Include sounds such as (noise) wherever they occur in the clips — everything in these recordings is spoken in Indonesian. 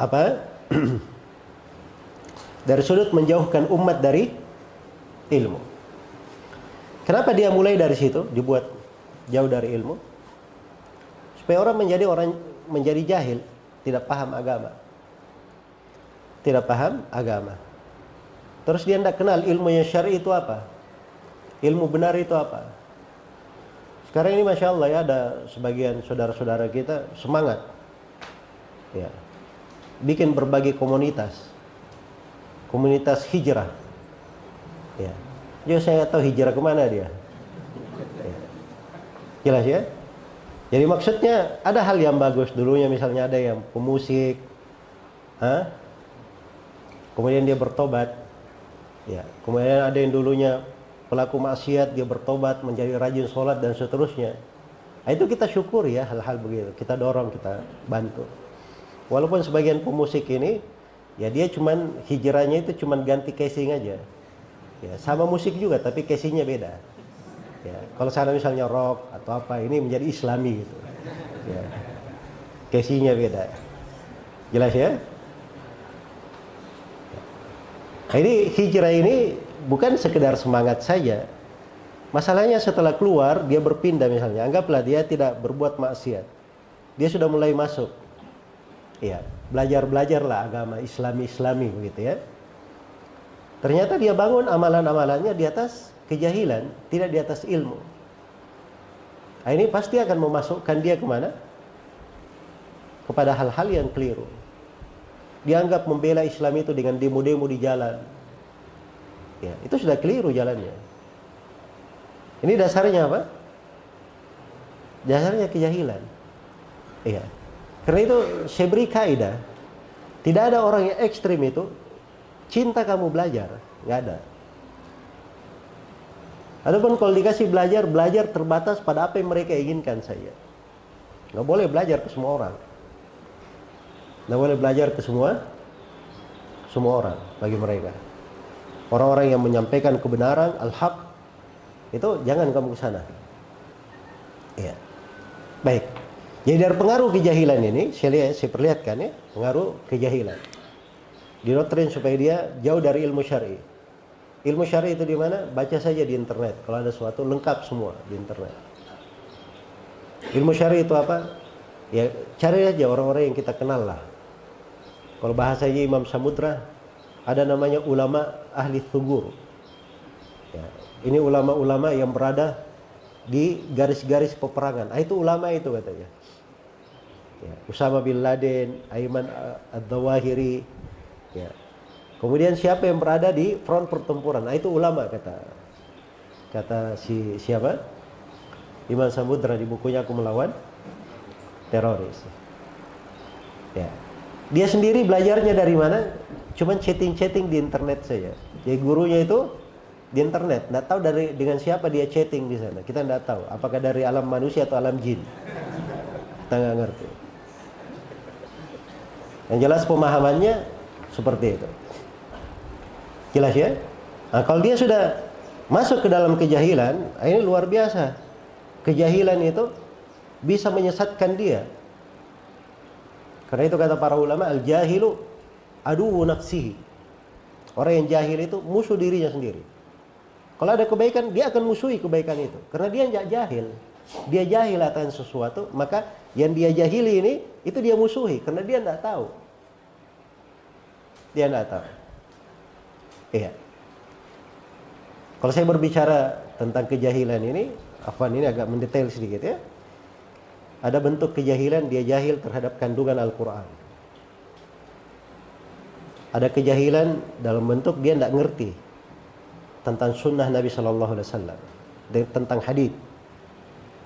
apa? (clears throat) dari sudut menjauhkan umat dari ilmu. Kenapa dia mulai dari situ, dibuat jauh dari ilmu? Supaya orang menjadi orang menjadi jahil, tidak paham agama. Tidak paham agama. Terus dia tidak kenal ilmu yang syar'i itu apa? Ilmu benar itu apa? Sekarang ini Masya Allah ya ada sebagian saudara-saudara kita semangat. Ya. Bikin berbagai komunitas. Komunitas hijrah. Ya. Jadi saya tahu hijrah ke mana dia. Ya. Jelas ya? Jadi maksudnya ada hal yang bagus dulunya misalnya ada yang pemusik. Hah? Kemudian dia bertobat. Ya. Kemudian ada yang dulunya pelaku maksiat dia bertobat menjadi rajin sholat dan seterusnya nah, itu kita syukur ya hal-hal begitu kita dorong kita bantu walaupun sebagian pemusik ini ya dia cuman hijrahnya itu cuman ganti casing aja ya sama musik juga tapi casingnya beda ya kalau sana misalnya rock atau apa ini menjadi islami gitu ya casingnya beda jelas ya nah, ini hijrah ini bukan sekedar semangat saja. Masalahnya setelah keluar dia berpindah misalnya, anggaplah dia tidak berbuat maksiat. Dia sudah mulai masuk. Ya, belajar-belajarlah agama Islami-Islami begitu ya. Ternyata dia bangun amalan-amalannya di atas kejahilan, tidak di atas ilmu. Nah, ini pasti akan memasukkan dia ke mana? Kepada hal-hal yang keliru. Dianggap membela Islam itu dengan demo-demo di jalan, Ya, itu sudah keliru jalannya. Ini dasarnya apa? Dasarnya kejahilan. Iya. Karena itu saya beri kaidah. Tidak ada orang yang ekstrim itu cinta kamu belajar, nggak ada. Adapun kalau dikasih belajar, belajar terbatas pada apa yang mereka inginkan saja. Nggak boleh belajar ke semua orang. Nggak boleh belajar ke semua semua orang bagi mereka orang-orang yang menyampaikan kebenaran al-haq itu jangan kamu ke sana. Ya. Baik. Jadi dari pengaruh kejahilan ini saya lihat saya perlihatkan ya, pengaruh kejahilan. Didoktrin supaya dia jauh dari ilmu syar'i. Ilmu syar'i itu di mana? Baca saja di internet. Kalau ada sesuatu lengkap semua di internet. Ilmu syar'i itu apa? Ya cari aja orang-orang yang kita kenal lah. Kalau bahasanya Imam Samudra, ada namanya ulama ahli thugur. Ya, ini ulama-ulama yang berada di garis-garis peperangan. Ah, itu ulama itu katanya. Ya, Usama bin Laden, Aiman ad-Dawahiri. Ya. Kemudian siapa yang berada di front pertempuran? Nah, itu ulama kata kata si siapa? Iman Samudra di bukunya aku melawan teroris. Ya. Dia sendiri belajarnya dari mana? Cuman chatting-chatting di internet saja. Jadi gurunya itu di internet, nggak tahu dari dengan siapa dia chatting di sana. Kita nggak tahu. Apakah dari alam manusia atau alam jin? Kita nggak ngerti. Yang jelas pemahamannya seperti itu. Jelas ya? Nah, kalau dia sudah masuk ke dalam kejahilan, nah ini luar biasa. Kejahilan itu bisa menyesatkan dia. Karena itu kata para ulama, al-jahilu adu nafsihi. Orang yang jahil itu musuh dirinya sendiri. Kalau ada kebaikan, dia akan musuhi kebaikan itu. Karena dia tidak jahil. Dia jahil akan sesuatu, maka yang dia jahili ini, itu dia musuhi. Karena dia tidak tahu. Dia tidak tahu. Iya. Kalau saya berbicara tentang kejahilan ini, Afwan ini agak mendetail sedikit ya. Ada bentuk kejahilan, dia jahil terhadap kandungan Al-Quran ada kejahilan dalam bentuk dia tidak ngerti tentang sunnah Nabi Shallallahu Alaihi Wasallam tentang hadis.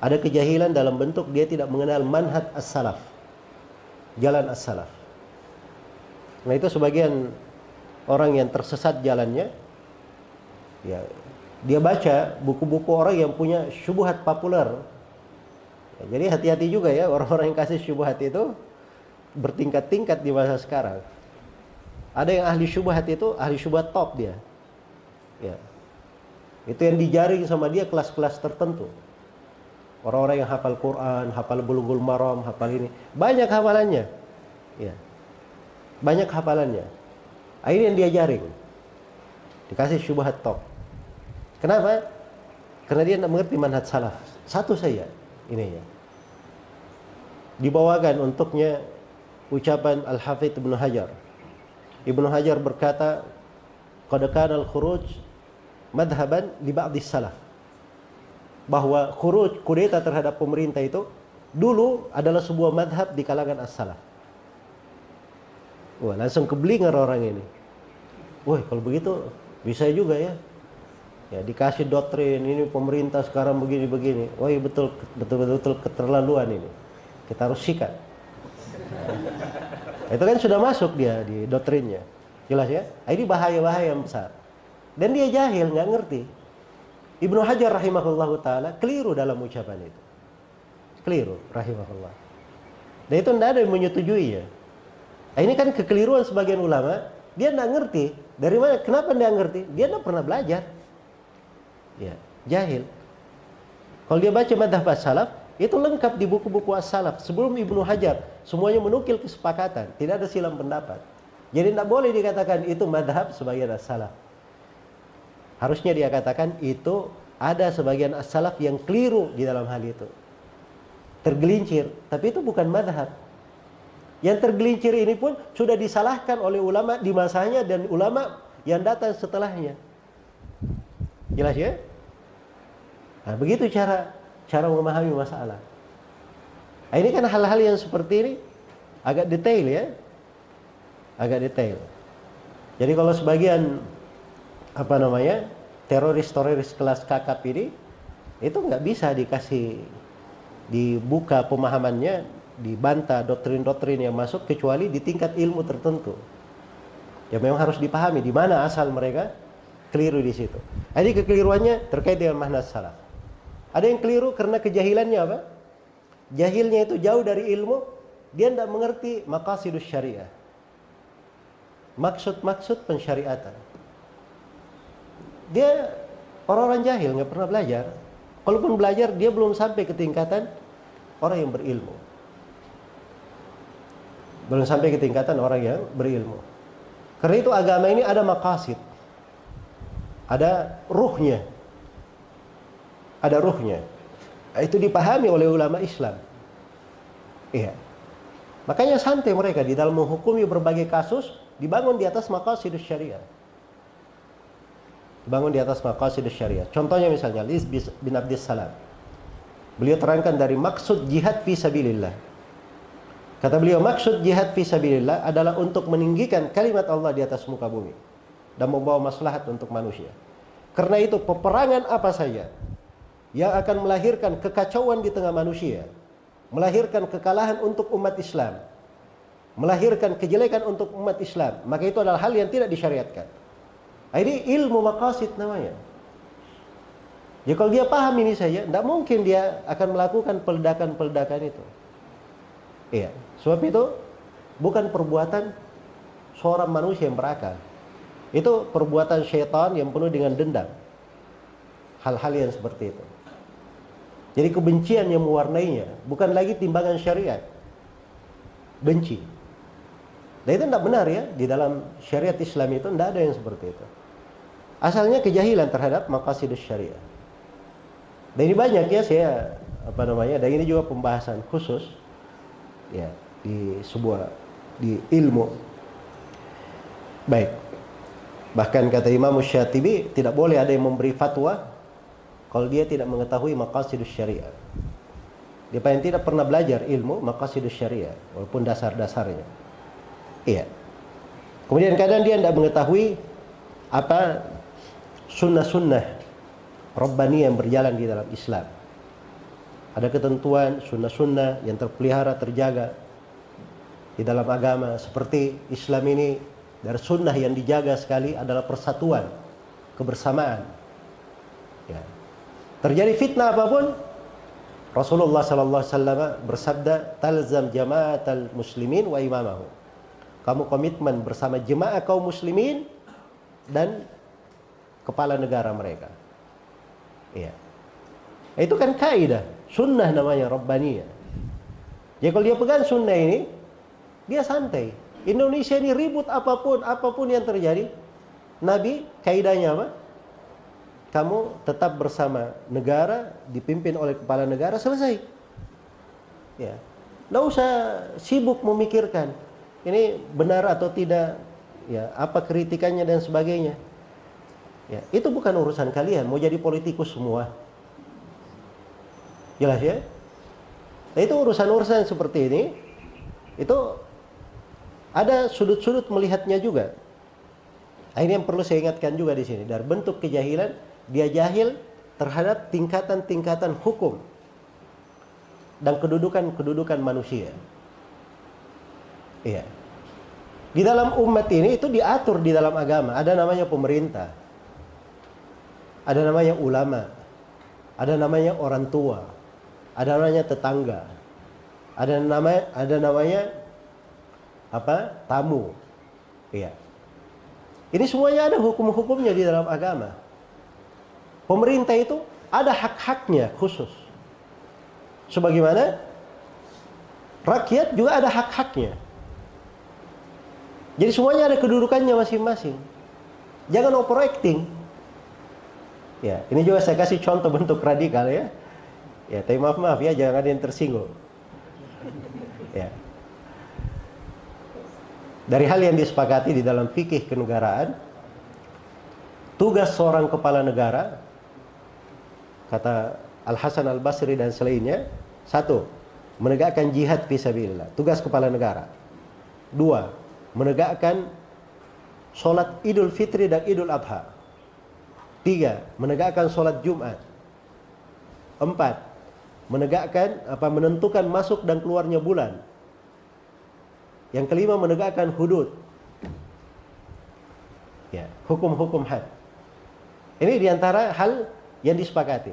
Ada kejahilan dalam bentuk dia tidak mengenal manhaj as-salaf. Jalan as-salaf. Nah itu sebagian orang yang tersesat jalannya, ya dia baca buku-buku orang yang punya syubhat populer. Ya, jadi hati-hati juga ya orang-orang yang kasih syubhat itu bertingkat-tingkat di masa sekarang. Ada yang ahli syubhat itu ahli syubhat top dia. Ya. Itu yang dijaring sama dia kelas-kelas tertentu. Orang-orang yang hafal Quran, hafal Bulughul Maram, hafal ini, banyak hafalannya. Ya. Banyak hafalannya. Akhirnya dia jaring. Dikasih syubhat top. Kenapa? Karena dia tidak mengerti manhaj salaf. Satu saja ini ya. Dibawakan untuknya ucapan Al-Hafidh Ibnu Hajar. Ibnu Hajar berkata, "Qad al-khuruj madhaban li ba'dis salaf." Bahwa khuruj kudeta terhadap pemerintah itu dulu adalah sebuah madhab di kalangan as-salaf. Wah, langsung keblinger orang ini. Wah, kalau begitu bisa juga ya. Ya, dikasih doktrin ini pemerintah sekarang begini-begini. Wah, iya betul betul betul keterlaluan ini. Kita harus sikat. Nah, (laughs) itu kan sudah masuk dia di doktrinnya. Jelas ya? Ini bahaya-bahaya yang besar. Dan dia jahil, nggak ngerti. Ibnu Hajar rahimahullah taala keliru dalam ucapan itu. Keliru rahimahullah. Dan itu tidak ada yang menyetujui ya. Nah, ini kan kekeliruan sebagian ulama, dia tidak ngerti. Dari mana? Kenapa dia ngerti? Dia tidak pernah belajar. Ya, jahil. Kalau dia baca madhab salaf, itu lengkap di buku-buku as-salaf. Sebelum Ibnu Hajar, semuanya menukil kesepakatan. Tidak ada silam pendapat. Jadi tidak boleh dikatakan itu madhab sebagian as-salaf. Harusnya dia katakan itu ada sebagian as-salaf yang keliru di dalam hal itu. Tergelincir. Tapi itu bukan madhab. Yang tergelincir ini pun sudah disalahkan oleh ulama di masanya dan ulama yang datang setelahnya. Jelas ya? Nah, begitu cara cara memahami masalah. Nah, ini kan hal-hal yang seperti ini agak detail ya. Agak detail. Jadi kalau sebagian apa namanya teroris-teroris kelas kakap ini itu nggak bisa dikasih dibuka pemahamannya dibantah doktrin-doktrin yang masuk kecuali di tingkat ilmu tertentu. Ya memang harus dipahami di mana asal mereka keliru di situ. Jadi kekeliruannya terkait dengan makna salah. Ada yang keliru karena kejahilannya apa? Jahilnya itu jauh dari ilmu, dia tidak mengerti maqasidus syariah. Maksud-maksud pensyariatan. Dia orang-orang jahil, nggak pernah belajar. Kalaupun belajar, dia belum sampai ke tingkatan orang yang berilmu. Belum sampai ke tingkatan orang yang berilmu. Karena itu agama ini ada makasid. Ada ruhnya. Ada ruhnya. Itu dipahami oleh ulama Islam. Iya. Makanya santai mereka di dalam menghukumi berbagai kasus dibangun di atas maqasid syariah. Dibangun di atas maqasid syariah. Contohnya misalnya Liz bin Abdis Salam. Beliau terangkan dari maksud jihad fi sabilillah Kata beliau, maksud jihad fi sabilillah adalah untuk meninggikan kalimat Allah di atas muka bumi dan membawa maslahat untuk manusia. Karena itu peperangan apa saja yang akan melahirkan kekacauan di tengah manusia, melahirkan kekalahan untuk umat Islam, melahirkan kejelekan untuk umat Islam, maka itu adalah hal yang tidak disyariatkan. Ini ilmu maqasid namanya. Jadi kalau dia paham ini saja, tidak mungkin dia akan melakukan peledakan-peledakan itu. Iya. Sebab itu bukan perbuatan seorang manusia yang berakal. Itu perbuatan syaitan yang penuh dengan dendam. Hal-hal yang seperti itu. Jadi kebencian yang mewarnainya bukan lagi timbangan syariat. Benci. Dan itu tidak benar ya. Di dalam syariat Islam itu tidak ada yang seperti itu. Asalnya kejahilan terhadap maqasidus syariah. Dan ini banyak ya saya apa namanya dan ini juga pembahasan khusus ya di sebuah di ilmu. Baik. Bahkan kata Imam Syatibi tidak boleh ada yang memberi fatwa kalau dia tidak mengetahui maqasidus syariah. Dia yang tidak pernah belajar ilmu maqasidus syariah walaupun dasar-dasarnya. Iya. Kemudian kadang dia tidak mengetahui apa sunnah-sunnah Rabbani yang berjalan di dalam Islam. Ada ketentuan sunnah-sunnah yang terpelihara, terjaga di dalam agama seperti Islam ini dari sunnah yang dijaga sekali adalah persatuan, kebersamaan. Ya. Terjadi fitnah apa pun, Rasulullah sallallahu alaihi bersabda, "Talzam jama'atal muslimin wa imamahu." Kamu komitmen bersama jemaah kaum muslimin dan kepala negara mereka. Iya. Itu kan kaidah, sunnah namanya Rabbaniyah. Jadi kalau dia pegang sunnah ini, dia santai. Indonesia ini ribut apa pun, apa pun yang terjadi, Nabi kaidahnya apa? Kamu tetap bersama negara, dipimpin oleh kepala negara, selesai. Ya. Nggak usah sibuk memikirkan ini benar atau tidak, ya apa kritikannya dan sebagainya. Ya, itu bukan urusan kalian. Mau jadi politikus semua. Jelas ya? Nah, itu urusan-urusan seperti ini. Itu ada sudut-sudut melihatnya juga. Nah, ini yang perlu saya ingatkan juga di sini. Dari bentuk kejahilan, dia jahil terhadap tingkatan-tingkatan hukum dan kedudukan-kedudukan manusia. Iya. Di dalam umat ini itu diatur di dalam agama. Ada namanya pemerintah. Ada namanya ulama. Ada namanya orang tua. Ada namanya tetangga. Ada namanya ada namanya apa? tamu. Iya. Ini semuanya ada hukum-hukumnya di dalam agama. Pemerintah itu ada hak-haknya khusus. Sebagaimana rakyat juga ada hak-haknya. Jadi semuanya ada kedudukannya masing-masing. Jangan overacting. Ya, ini juga saya kasih contoh bentuk radikal ya. Ya, tapi maaf maaf ya, jangan ada yang tersinggung. Ya. Dari hal yang disepakati di dalam fikih kenegaraan, tugas seorang kepala negara, kata Al Hasan Al Basri dan selainnya, satu, menegakkan jihad fisabilillah, tugas kepala negara. Dua, menegakkan sholat Idul Fitri dan Idul Adha. Tiga, menegakkan sholat Jumat. Empat, menegakkan apa menentukan masuk dan keluarnya bulan. Yang kelima menegakkan hudud. Ya, hukum-hukum had. Ini di antara hal yang disepakati.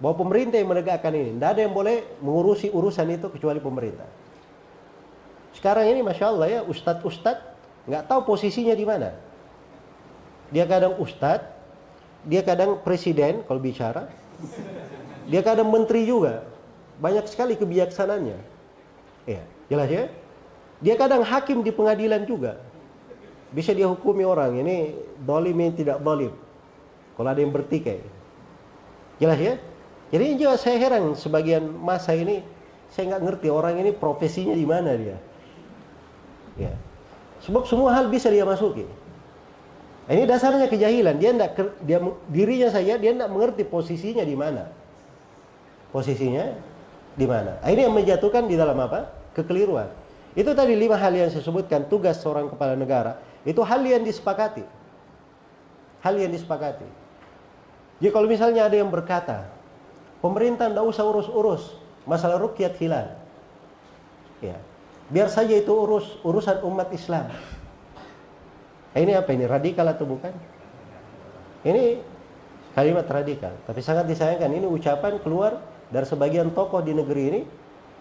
Bahwa pemerintah yang menegakkan ini. Tidak ada yang boleh mengurusi urusan itu kecuali pemerintah. Sekarang ini Masya Allah ya, ustadz-ustadz nggak tahu posisinya di mana. Dia kadang ustadz, dia kadang presiden kalau bicara, dia kadang menteri juga. Banyak sekali kebijaksanaannya. Ya, jelas ya? Dia kadang hakim di pengadilan juga. Bisa dia hukumi orang, ini dolim ini tidak dolim. Kalau ada yang bertikai. Jelas ya? Jadi juga saya heran sebagian masa ini, saya nggak ngerti orang ini profesinya di mana dia. Ya. Sebab semua hal bisa dia masuki. Ini dasarnya kejahilan. Dia tidak dia dirinya saya dia tidak mengerti posisinya di mana. Posisinya di mana. Ini yang menjatuhkan di dalam apa? Kekeliruan. Itu tadi lima hal yang saya sebutkan tugas seorang kepala negara. Itu hal yang disepakati. Hal yang disepakati. Jadi kalau misalnya ada yang berkata, pemerintah tidak usah urus-urus masalah rukyat hilal. Ya. Biar saja itu urus urusan umat Islam. Ini apa ini? Radikal atau bukan? Ini kalimat radikal. Tapi sangat disayangkan ini ucapan keluar dari sebagian tokoh di negeri ini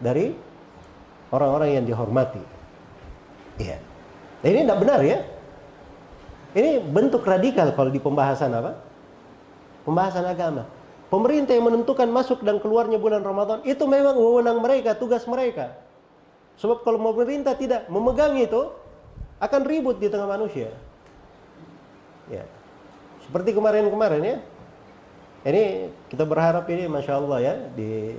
dari orang-orang yang dihormati. Iya. Nah, ini tidak benar ya. Ini bentuk radikal kalau di pembahasan apa? Pembahasan agama. Pemerintah yang menentukan masuk dan keluarnya bulan Ramadan itu memang wewenang mereka, tugas mereka. Sebab kalau pemerintah tidak memegang itu, akan ribut di tengah manusia. Ya. Seperti kemarin-kemarin ya. Ini kita berharap ini masya Allah ya di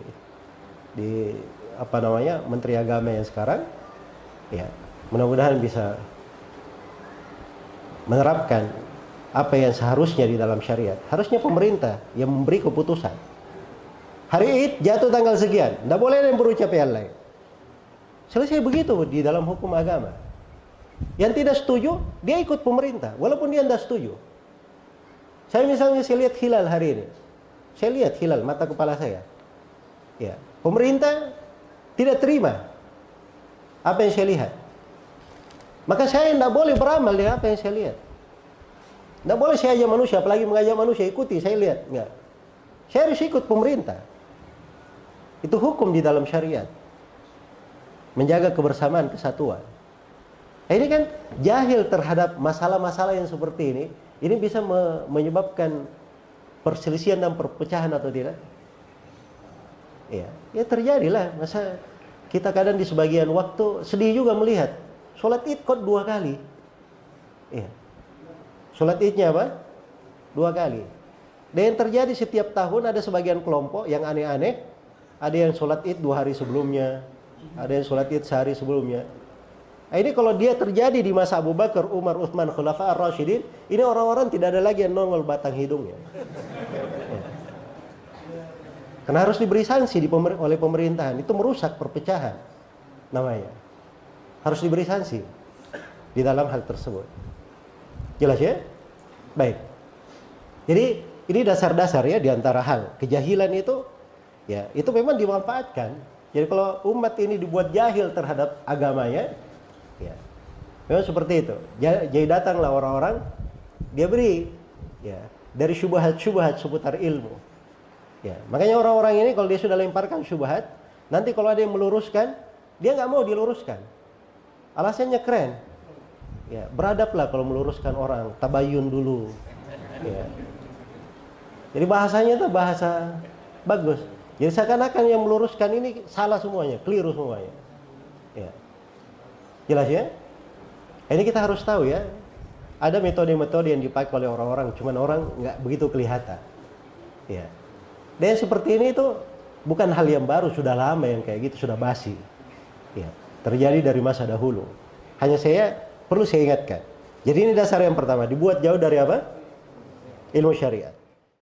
di apa namanya Menteri Agama yang sekarang ya mudah-mudahan bisa menerapkan apa yang seharusnya di dalam syariat. Harusnya pemerintah yang memberi keputusan. Hari Id jatuh tanggal sekian, tidak boleh ada yang berucap yang lain. Selesai begitu di dalam hukum agama. Yang tidak setuju, dia ikut pemerintah, walaupun dia tidak setuju. Saya misalnya saya lihat hilal hari ini. Saya lihat hilal mata kepala saya. Ya, pemerintah tidak terima apa yang saya lihat. Maka saya tidak boleh beramal dengan apa yang saya lihat. Tidak boleh saya aja manusia, apalagi mengajak manusia ikuti, saya lihat. Enggak. Saya harus ikut pemerintah. Itu hukum di dalam syariat. Menjaga kebersamaan, kesatuan. Nah, ini kan jahil terhadap masalah-masalah yang seperti ini. Ini bisa me menyebabkan perselisihan dan perpecahan atau tidak? Ya, ya terjadilah. Masa kita kadang di sebagian waktu sedih juga melihat sholat id kok dua kali. Ya. Sholat idnya apa? Dua kali. Dan yang terjadi setiap tahun ada sebagian kelompok yang aneh-aneh. Ada yang sholat id dua hari sebelumnya. Ada yang sholat id sehari sebelumnya. Nah, ini kalau dia terjadi di masa Abu Bakar, Umar, Uthman, Khulafa ar-Rashidin, ini orang-orang tidak ada lagi yang nongol batang hidungnya. Ya. Karena harus diberi sanksi di pemer oleh pemerintahan. Itu merusak perpecahan namanya. Harus diberi sanksi di dalam hal tersebut. Jelas ya? Baik. Jadi ini dasar-dasar ya di antara hal. Kejahilan itu ya itu memang dimanfaatkan. Jadi kalau umat ini dibuat jahil terhadap agamanya, Ya. Memang seperti itu. Jadi datanglah orang-orang, dia beri ya dari syubhat-syubhat seputar ilmu. Ya, makanya orang-orang ini kalau dia sudah lemparkan syubhat, nanti kalau ada yang meluruskan, dia nggak mau diluruskan. Alasannya keren. Ya, beradablah kalau meluruskan orang, tabayun dulu. Ya. Jadi bahasanya itu bahasa bagus. Jadi seakan-akan yang meluruskan ini salah semuanya, keliru semuanya. Jelas ya? Ini kita harus tahu ya. Ada metode-metode yang dipakai oleh orang-orang, cuman orang nggak begitu kelihatan. Ya. Dan seperti ini itu bukan hal yang baru, sudah lama yang kayak gitu, sudah basi. Ya. Terjadi dari masa dahulu. Hanya saya perlu saya ingatkan. Jadi ini dasar yang pertama, dibuat jauh dari apa? Ilmu syariat.